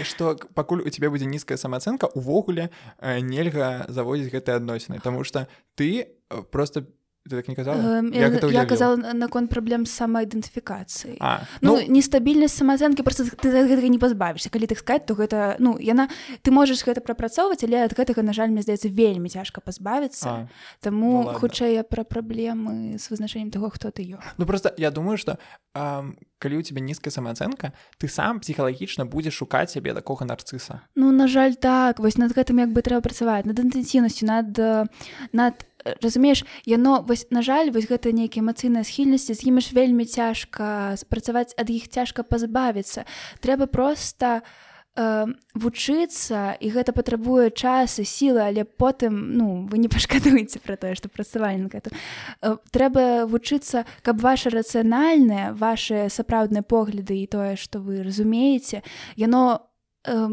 Speaker 2: што пакуль у тебе будзе нізкая самаацэнка увогуле нельга заводзіць гэтыя адносіны Таму што ты просто Ты так не казала?
Speaker 1: Я, я казала наконт праблем самаідэнтыфікацыі ну, ну нестабільнасць самаацэнкі просто ты гэтага не пазбавішся калі так сказать то гэта ну яна ты можаш гэта прапрацоўваць але ад гэтага на жаль мне здаецца вельмі цяжка пазбавіцца таму ну, хутчэй пра праблемы з вызначэннем того хто ты ё.
Speaker 2: Ну просто я думаю что калі у тебя нізкая самаацэнка ты сам псіхалагічна будзеш шукаць сябе такога нарцыса
Speaker 1: ну на жаль так. Вось над гэтым як бы трэба працаваць над інтэнсіўнасцю над над разумееш яно вось на жаль вось гэта нейкія эмацыйныя схільнасці з імі ж вельмі цяжка спрацаваць ад іх цяжка пазбавіцца. Трэба просто э, вучыцца і гэта патрабуе час і сілы але потым ну вы не пашкадуеце пра тое што працавалі на гэта э, трэба вучыцца каб ваша рацыянальнае ваши сапраўдныя погляды і тое што вы разумееце яно э,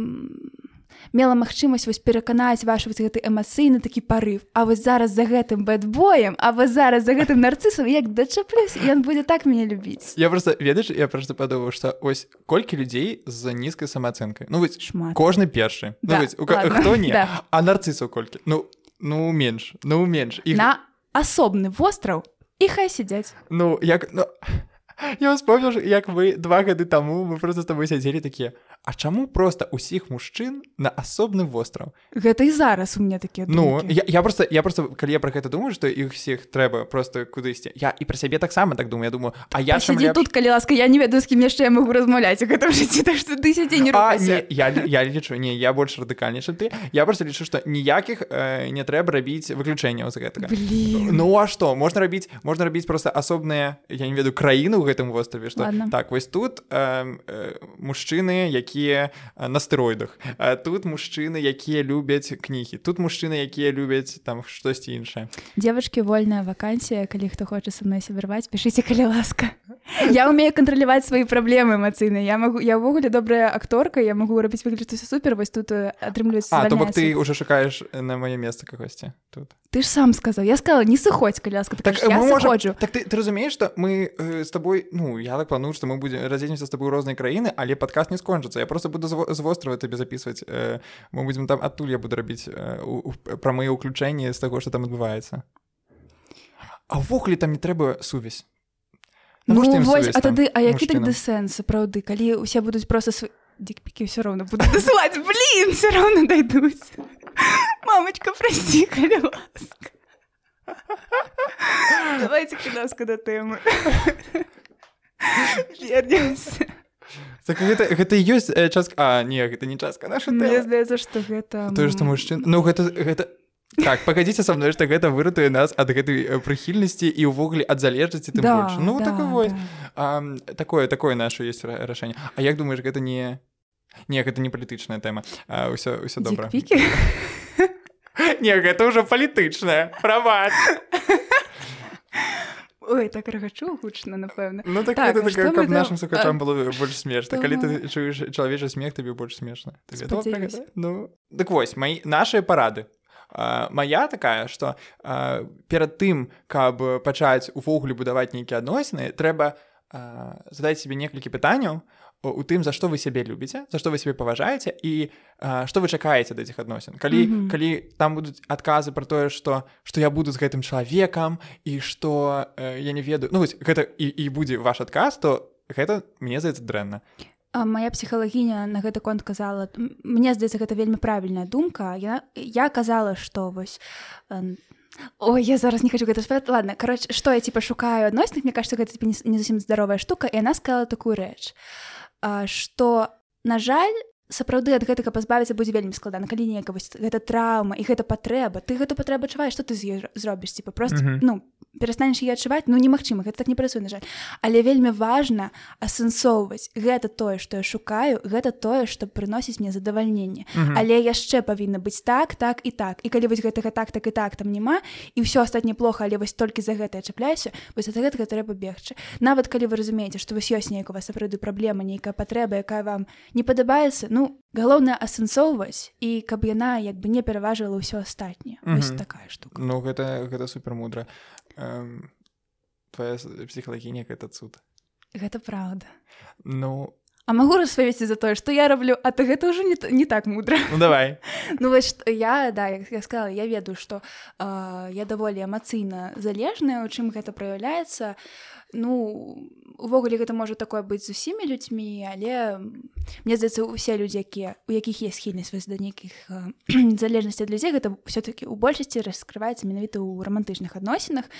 Speaker 1: мела магчымасць вось пераканаць ваш вось гэты эмацыйны такі парыв. А вось зараз за гэтым бэтбоем А вы зараз за гэтым нарцысам як дачаплюсь ён будзе так мяне любіць.
Speaker 2: Я просто ведаеш я просто падумаў што ось колькі людзей з нізкай самаацэнкай Ну вось шмат. кожны першы. Ну, да, ну, хто не? да. а нарцысаў колькі? Ну ну менш ну менш.
Speaker 1: І на асобны востраў і хай сядзяць.
Speaker 2: Ну як ну я вспомніў як вы два гады таму мы просто з тобой сядзелі такія А чаму просто усіх мужчын на асобны востраў?
Speaker 1: Гэта і зараз у меня такія
Speaker 2: Ну я, я просто я просто калі я про гэта думаю что іх всех трэба просто кудысьці. Я і про сябе таксама так думаю. Я думаю А я
Speaker 1: сядзі тут калі ласка я не ведаю з кім яшчэ я могу размаўляць у гэтым жыцці так что ты сядзі не,
Speaker 2: не я я лічу не я больш радыкальней чым ты. Я просто лічу что ніякіх э, не трэба рабіць выключэнняў з гэтага. Ну а что можна рабіць можна рабіць просто асобныя я не веду краіну ў гэтым востраве что так вось тут э, э, мужчыны які якія на стэроідах. Тут мужчыны якія любяць кнігі. Тут мужчыны якія любяць там штосьці іншае.
Speaker 1: Девочки вольная вакансія калі хто хоча са мной сябраваць пішыце калі ласка. Я умею кантраляваць свае праблемы эмацыйныя я могу я ўвогуле добрая акторка я могу рабіць выгляд супер. Вось тут атрымліваецца
Speaker 2: то бок ты уже шукаеш на маё месца кагосьці тут.
Speaker 1: Ты ж сам сказал. Я сказала не сыходзь калі ласка. Так, так, можем...
Speaker 2: так ты, ты разумееш что мы э, с тобой ну я так планую что мы будем разенемся с тобой рознай краіны але падказ не скончыцца я просто буду з вострова табе записывать. Э, мы будем там адтуль я буду рабіць э, пра мае ўключэнні з таго что там адбываецца а ўвогуле там не трэба сувязь.
Speaker 1: Ну, вось, а тады а які так дэсэн сапраўды калі усе будуць просто свой дикпікі все равно буду дасылаць блин все равно дойдуць мамочка прости калі ласка давайте ласка да тэмы вернемся
Speaker 2: Так гэта, гэта ёсць э, частка А не гэта не частка наша
Speaker 1: Мне здаецца што гэта
Speaker 2: тое што мужчын Ну гэта гэта так пагадзіце са мной што гэта выратуе нас ад гэтай э, прыхільнасці і ўвогуле ад залежнасці тым да, больш. Ну да, так вось. да. такое такое наше ёсць рашэнне. А як думаеш гэта не не гэта не палітычная тэма? Ўсё ўсё добра. Не гэта ўжо палітычная прават
Speaker 1: Ой, так рагачу гучна напэўна.
Speaker 2: Ну так, так, так каб нашим сукачам было больш смешна. Калі ты чуеш чалавечы смех табе больш смешна. Ну дык вось мои наши парады. Моя такая что перад тым каб пачаць увогуле будаваць нейкія адносіны трэба задаць себе некалькі пытанняў у тым за што вы сябе любіце за што вы сябе паважаеце і што вы чакаеце да этих адносін. Калі mm -hmm. калі там будуць адказы про тое што што я буду з гэтым чалавекам і што э, я не ведаю ну вось гэта і, і будзе ваш адказ то гэта мне здаецца дрэнна.
Speaker 1: Моя псіхалагіня на гэты конт казала мне здаецца гэта вельмі правільная думка. Я я казала што вось Ой, я зараз не хочу гэта спаць ладно короче что я типа шукаю адносных мне кажется гэта типа, не, не зусім здаровая штука і она сказала такую рэч что на жаль сапраўды ад гэтага пазбавіцца будзе вельмі складана. Калі нека вось гэта траўма і гэта патрэба ты гэту патрэбу адчуваеш што ты з ёй зробіш типа просто mm -hmm. ну перастанеш яе адчуваць ну немагчыма гэта так не працуе на жаль. Але вельмі важна асэнсоўваць гэта тое што я шукаю гэта тое што прыносіць мне задавальненне. Mm -hmm. але яшчэ павінна быць так так і так. І калі вось гэтага так так і так там няма і ўсё астатне плохо але вось толькі за гэта чапляюся вось ад гэтага трэба бегчы. Нават калі вы разумееце што вось ёсць нейкая сапраўды праблема нейкая патрэба якая вам не падабаецца ну ну галоўнае асэнсоўваць і каб яна як бы не пераважыла ўсё астатняе. Mm -hmm. такая штука.
Speaker 2: Ну гэта гэта супер мудра эм, твоя псіхалагіня гэта цуд.
Speaker 1: Гэта праўда.
Speaker 2: Ну
Speaker 1: А магу распавесці за тое што я раблю? А ты гэта ўжо не, не так мудра.
Speaker 2: Ну, давай.
Speaker 1: Ну вось я да як я сказала я ведаю што э, я даволі эмацыйна залежная у чым гэта праяўляецца ну увогуле гэта можа такое быць з усімі людзьмі але мне здаецца усе людзі якія у якіх есть схільнасць вось да нейкіх э, залежнасці ад людзей гэта все-таки у большасці раскрываецца менавіта ў рамантычных адносінах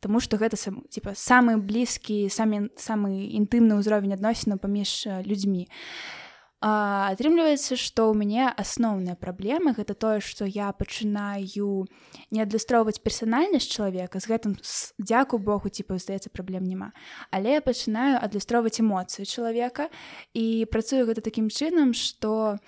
Speaker 1: Таму што гэта сам, типа, самы блізкі самі самы інтымны ўзровень адносінаў паміж людзьмі. Атрымліваецца, што ў мяне асноўная праблема гэта тое, што я пачынаю не адлюстроўваць персанальнасць чалавека з гэтым дзяку Богу типа здаецца праблем няма. Але я пачынаю адлюстроўваць эмоцыі чалавека і працую гэта такім чынам, што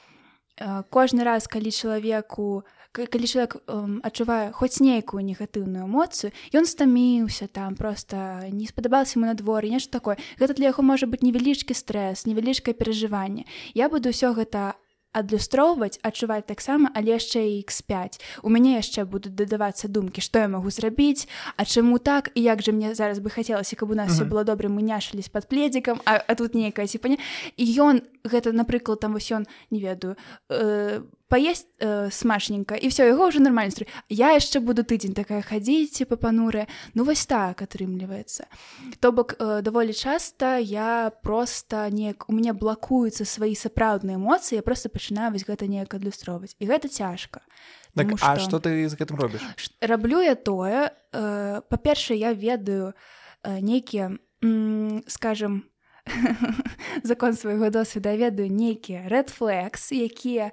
Speaker 1: кожны раз калі чалавеку, калі чалавек адчувае хоць нейкую негатыўную эмоцыю ён стаміўся там просто не спадабалася ему на дворы нешта такое. Гэта для яго можа быць невялічкі стрэс невялічкае перажыванне я буду ўсё гэта адлюстроўваць адчуваць таксама але яшчэ x5 у мяне яшчэ будуць дадавацца думкі што я магу зрабіць А чаму так і як же мне зараз бы хацелася каб у нас все было добра мы няшылись под пледзікам а, а тут нейкая сіпаня і ён гэта напрыклад там вось ён не ведаю э, паесть э, смачненько і все яго ўжо нормально я яшчэ буду тыдзень такая хадзіць па пануры ну вось так атрымліваецца то бок э, даволі часта я просто неяк у мяне блакуюцца свае сапраўдныя эмоцыі я просто пачынаю вось гэта неяк адлюстроўваць і гэта цяжка
Speaker 2: так, а что ты з гэтым робіш
Speaker 1: раблю я тое э, па-першае я ведаю э, нейкія скажем у закон свайго досведа ведаю нейкія red flags якія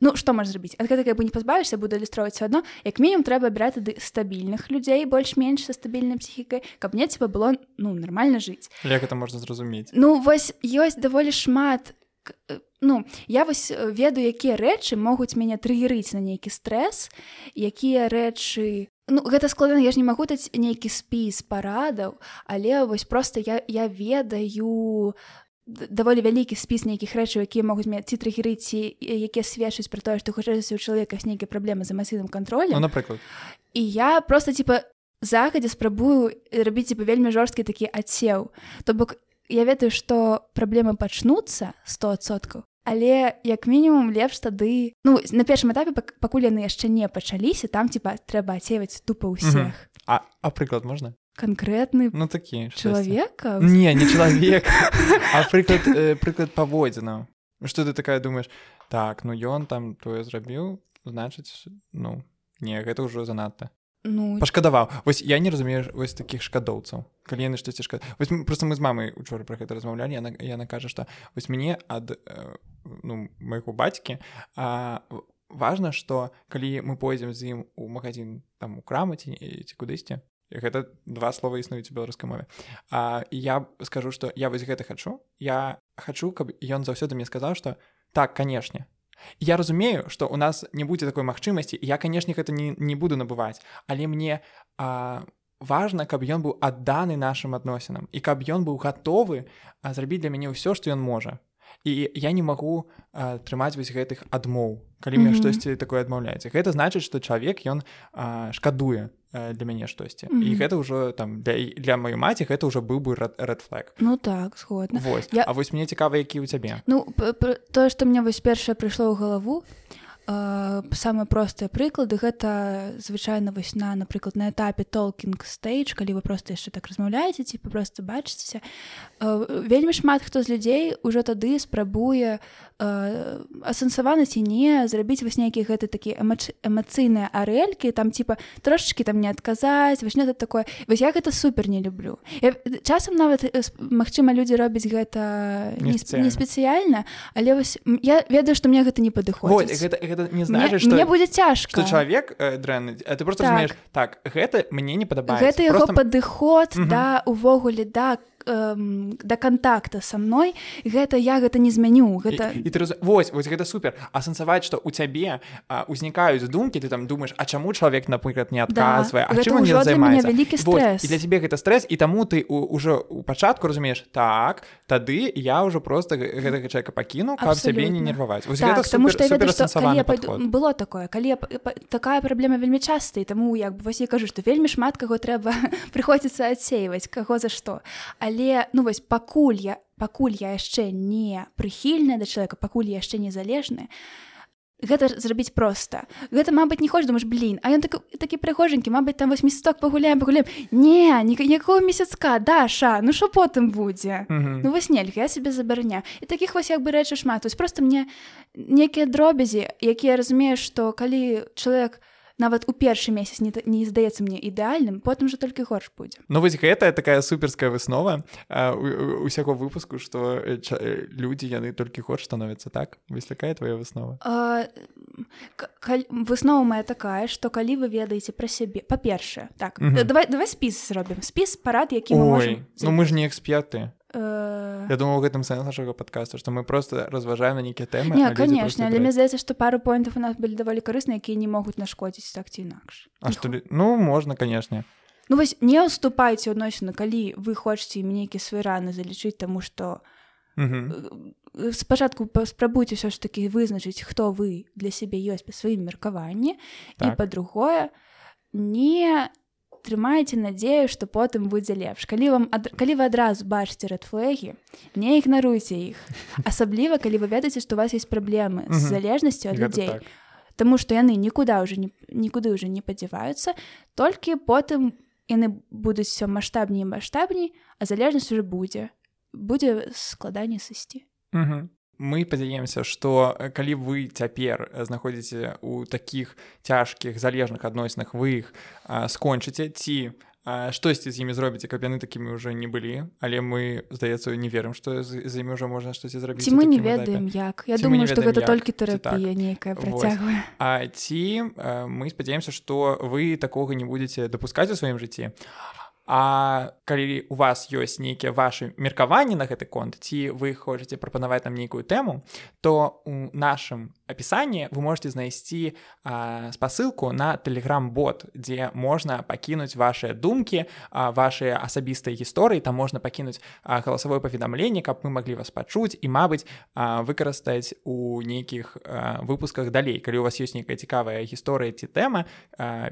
Speaker 1: ну што можаш зрабіць ад гэтага бы не пазбавішся буду ілюстроўваць адно як мінімум трэба абіраць тады стабільных людзей больш-менш са стабільнай псіхікай каб мне ціба было ну нармальна жыць
Speaker 2: як это можна зразумець
Speaker 1: ну вось ёсць даволі шмат ну я вось ведаю якія рэчы могуць мяне трыгерыць на нейкі стрэс якія рэчы Ну, гэта складана я ж не магу даць нейкі спіс парадаў але вось просто я я ведаю даволі вялікі спіс нейкіх рэчаў якія могуць мне ці трагерыці якія сведчаць пра тое што хочацца у чалавека нейкія праблемы з эмацыйным кантролем
Speaker 2: ну, напрыклад
Speaker 1: і я просто типа захадзе спрабую рабіць типа вельмі жорсткі такі адсеў то бок я ведаю што праблемы пачнуцца стосоткаў але як мінімум лепш тады ну на першым этапе пакуль яны яшчэ не пачаліся там типа трэба ацеваць тупа ўсіх
Speaker 2: а а прыклад можна
Speaker 1: конкретны
Speaker 2: ну такі
Speaker 1: чалавека
Speaker 2: не не чалавек а прыклад э, прыклад паводзіна что ты такая думаешь так ну ён там тое зрабіў значыць ну не гэта ўжо занадта
Speaker 1: ну
Speaker 2: пашкадаваў вось я не разумею вось таких шкадоўцаў калі яны штосьці шка вось просто мы з мамай учора про гэта размаўлялі яна яна кажа што вось мяне ад э, ну майго бацькі а важна што калі мы пойдзем з ім у магазин там у крамаці ці кудысьці гэта два слова існуюць у беларускай мове а я скажу што я вось гэта хачу я хачу каб ён заўсёды мне сказаў што так канешне я разумею что у нас не будзе такой магчымасці я канешне гэта не, не буду набываць але мне а, важна каб ён быў адданы нашим адносінам і каб ён быў гатовы зрабіць для мяне ўсё што ён можа і я не магу а, трымаць вось гэтых адмоў калі мне mm -hmm. штосьці такое адмаўляецца. Гэта значыць што чалавек ён а, шкадуе для мяне штосьці. Mm -hmm. і гэта ўжо там для, для маёй маці гэта ўжо быў бы red flag
Speaker 1: Ну так згодна.
Speaker 2: Вось. Я... А вось мне цікава які ў цябе?
Speaker 1: Ну тое што мне вось першае прыйшло ў галаву самыя простыя прыклады гэта звычайна вось на напрыклад на этапе толкінг стейдж калі вы просто яшчэ так размаўляеце ці папросту бачыцеся вельмі шмат хто з людзей ужо тады спрабуе асэнсаваны ці не зрабіць вось нейкі гэты такі эмацыйныя арэлькі там типа трошачки там не адказаць вось это такое. Вось я гэта супер не люблю. Я, часам нават Мачыма людзі робяць гэта не, не спецыяльна але вось я ведаю што мне гэта не падыходзіць.
Speaker 2: Гэта, гэта не знаеш
Speaker 1: мне будзе цяжка.
Speaker 2: чалавек э, дрэнны ты просто так. Разумееш, так гэта мне не падабаецца
Speaker 1: гэта яго просто... падыход да увогуле да эм, да контакта со мной гэта я гэта не змяню гэта
Speaker 2: і, і ты раз... вось вось гэта супер. Асэнсаваць что у цябе узнікаюць думкі ты там думаешь А чаму чалавек напрыклад не адказвае да,
Speaker 1: вялікі
Speaker 2: стресс для тебе гэта стресс і таму ты ўжо у пачатку разумееш так тады я ўжо просто гэтага чалавека пакіну каб сябе не нерваваць.
Speaker 1: Так, супер, что ведаю, что, пойду... было такое калі я, такая праблема вельмі часта і таму як бы вось я кажу што вельмі шмат каго трэба прыходзіцца адсейваць каго за што. А але ну вось пакуль я пакуль я яшчэ не прыхільная да чалавека пакуль яшчэ незалежны гэта зрабіць проста. Гэта мабыць не хоч думаеш блин а ён так, такі прыгожанькі Мабыць там вось месяцок пагуляем пагуляем не ніякого месяцка даша ну що потым будзе? Mm -hmm. ну вось нельга я себе забараня і таких вось як бы рэчы шмат. Вось просто мне некія дробязі якія разумеюць што калі чалавек не нават у першы месяц не, не здаецца мне ідэальным потым же толькі горш будзе
Speaker 2: Ну вось гэта такая суперская выснова усяго выпуску что людзі яны толькі горш становяцца так? Вось такая твоя выснова?
Speaker 1: Выснова моя такая что калі вы ведаеце пра сябе па-першае так давай давай спіс зробім спіс парад які мы можем...
Speaker 2: Ну мы ж не эксперты Я думаю гэтым сэнс нашага падкасту што мы просто разважаем на нейкія тэмы
Speaker 1: Не конечно але мне здаецца што пару поінтаў у нас былі даволі карысныя якія не могуць нашкодзіць так ці інакш
Speaker 2: А што ну можна канешне
Speaker 1: Ну вось не ўступайце адносіны калі вы хочаце ім нейкі свой раны залічыць таму што спачатку паспрабуйце ўсё ж такі вызначыць хто вы для сябе ёсць па сваім меркаванні так. і па-другое не трымаеце надзею што потым будзе лепш. Калі вам ад... калі вы адразу бачыце рэдфлэгі не ігнаруйце іх. Асабліва калі вы ведаеце што у вас есть праблемы з залежнасцю ад людзей. так. Таму што яны нікуда ўжо нікуды ўжо не падзяваюцца толькі потым яны будуць все маштабней маштабней а залежнасць уже будзе. Будзе складанне сысці
Speaker 2: мы падзяемся что э, калі вы цяпер э, знаходзіце у такіх цяжкіх залежных адносінах вы іх скончыце ці штосьці з імі зробіце каб яны такімі ўжо не былі але мы здаецца не верым што з імі ўжо можна штосьці зрабіць
Speaker 1: ці мы не ведаем як. Я ці думаю што гэта толькі тэрапія так. нейкая працягвае
Speaker 2: А ці мы спадзяемся што вы такога не будетеце дапускаць у сваім жыцці а А калі у вас ёсць нейкія вашы меркаванні на гэты конт ці вы хочаце прапанаваць нам нейкую тэму то у нашым апісанні вы можете знайсці спасылку на телеграм-бот дзе можна пакінуць ваши думкі ваши асабістыя гісторыі. Там можна пакінуць галасавое паведамленне каб мы маглі вас пачуць і мабыць выкарыстаць у нейкіх выпусках далей. Калі у вас ёсць нейкая цікавая гісторыя ці тэма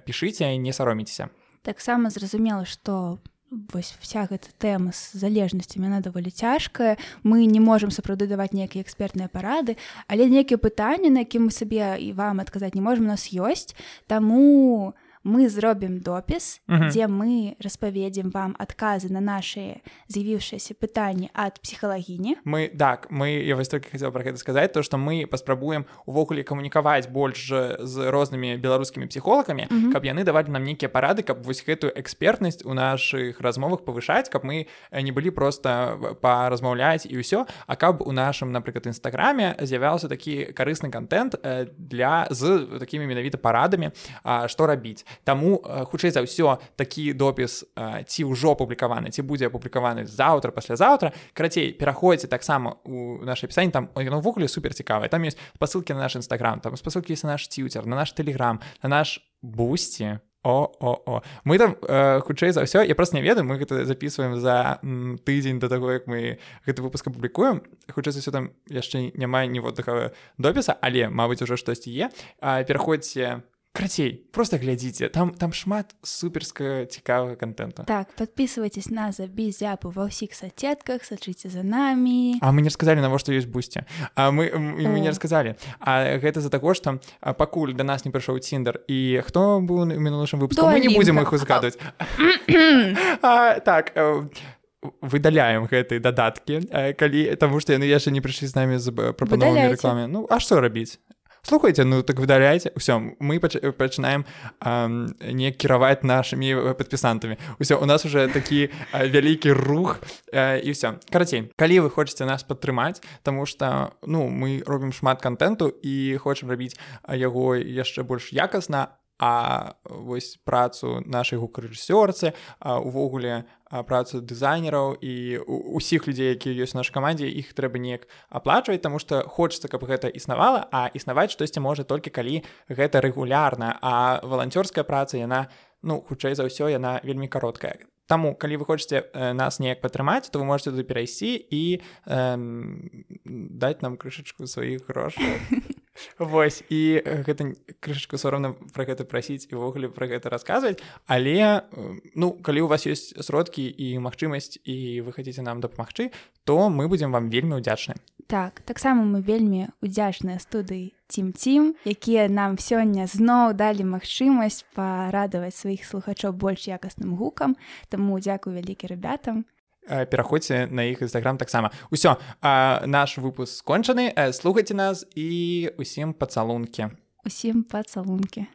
Speaker 2: пішыце не сароміцеся
Speaker 1: таксама зразумела што вось вся гэта тэма з залежнасцямі яна даволі цяжкая мы не можемм сапраўды даваць нейкія экспертныя парады але нейкія пытанні на якім мы сабе і вам адказаць не можемм нас ёсць таму у мы зробім допіс дзе мы распаведзім вам адказы на наши з'явіўшыся пытанні ад псіхалагіні
Speaker 2: мы так мы я вось только хотел про гэта сказаць то что мы паспрабуем увогуле камунікаваць больш з рознымі беларускімі псіхолагамі каб яны давалі нам нейкія парады каб вось гэтую экспертнасць у наших размовах павышаць каб мы не былі просто паразмаўляць і ўсё а каб у нашым напрыклад нстаграме з'яўляўся такі карысны контент для з такімі менавіта парадамі што рабіць Таму хутчэй за ўсё такі допіс ці ўжо апублікаваны ці будзе апублікаваны заўтра паслязаўтра. Карацей пераходзіце таксама у наше пісанне там яно ўвогуле супер цікавае там ёсць спасылкі на наш нстаграм там спасылкі на наш ціўцер на наш тэлеграм на наш бусці о о о мы там э, хутчэй за ўсё я просто не ведаю мы гэта записываем за тыдзень до таго як мы гэты выпуск публікуем хутчэй за ўсё там яшчэ няма ніводнага допіса але мабыць ужо штосьці е пераходзьце Крацей просто глядзіце там там шмат суперска цікавага контента.
Speaker 1: Так подписывайтесь на забі зяпу ва ўсіх соцсетках сачыце за нами.
Speaker 2: А мы не сказали навошта ёсць бусці А мы мы не рассказалі А гэта за таго что пакуль да нас не прыйшоў ціндер і хто быў мінулым выпуску мы не будзем іх узгадваць так выдаляем гэтыя дадаткі калі таму што яны яшчэ не прыйшлі з намі з прапановай рэкламе Ну а што рабіць слухайте ну так выдаляйте ўсё мы пачынаем не кіраваць нашымі падпісантамі ўсё у нас уже такі вялікі рух і ўсё карацей калі вы хочаце нас падтрымаць Таму что ну мы робім шмат контенту і хочам рабіць яго яшчэ больш якасна а вось працу нашай гукарэжысёрцы увогуле працу дызайнераў і усіх людзей якія ёсць наша камандзе іх трэба неяк аплачваць таму што хочацца каб гэта існавала а існаваць штосьці можа толькі калі гэта рэгулярна. А валанцёрская праца яна ну хутчэй за ўсё яна вельмі кароткая. Таму калі вы хочаце э, нас неяк падтрымаць то вы можете туды перайсці і э, даць нам крышачку сваіх грошай Вось і гэта крышачку сорамна пра гэта прасіць і ўвогуле пра гэта расказваць. Але ну калі у вас ёсць сродкі і магчымасць і вы хацеце нам дапамагчы то мы будзем вам вельмі ўдзячны.
Speaker 1: Так таксама мы вельмі удзячныя студыі цім-цім якія нам сёння зноў далі магчымасць парадаваць сваіх слухачоў больш якасным гукам. Таму дзякую вялікі ребятам
Speaker 2: пераходзьце на іх нстаграм таксама. Ўсё наш выпуск скончаны. Слухайце нас і усім пацалункі.
Speaker 1: Усім пацалункі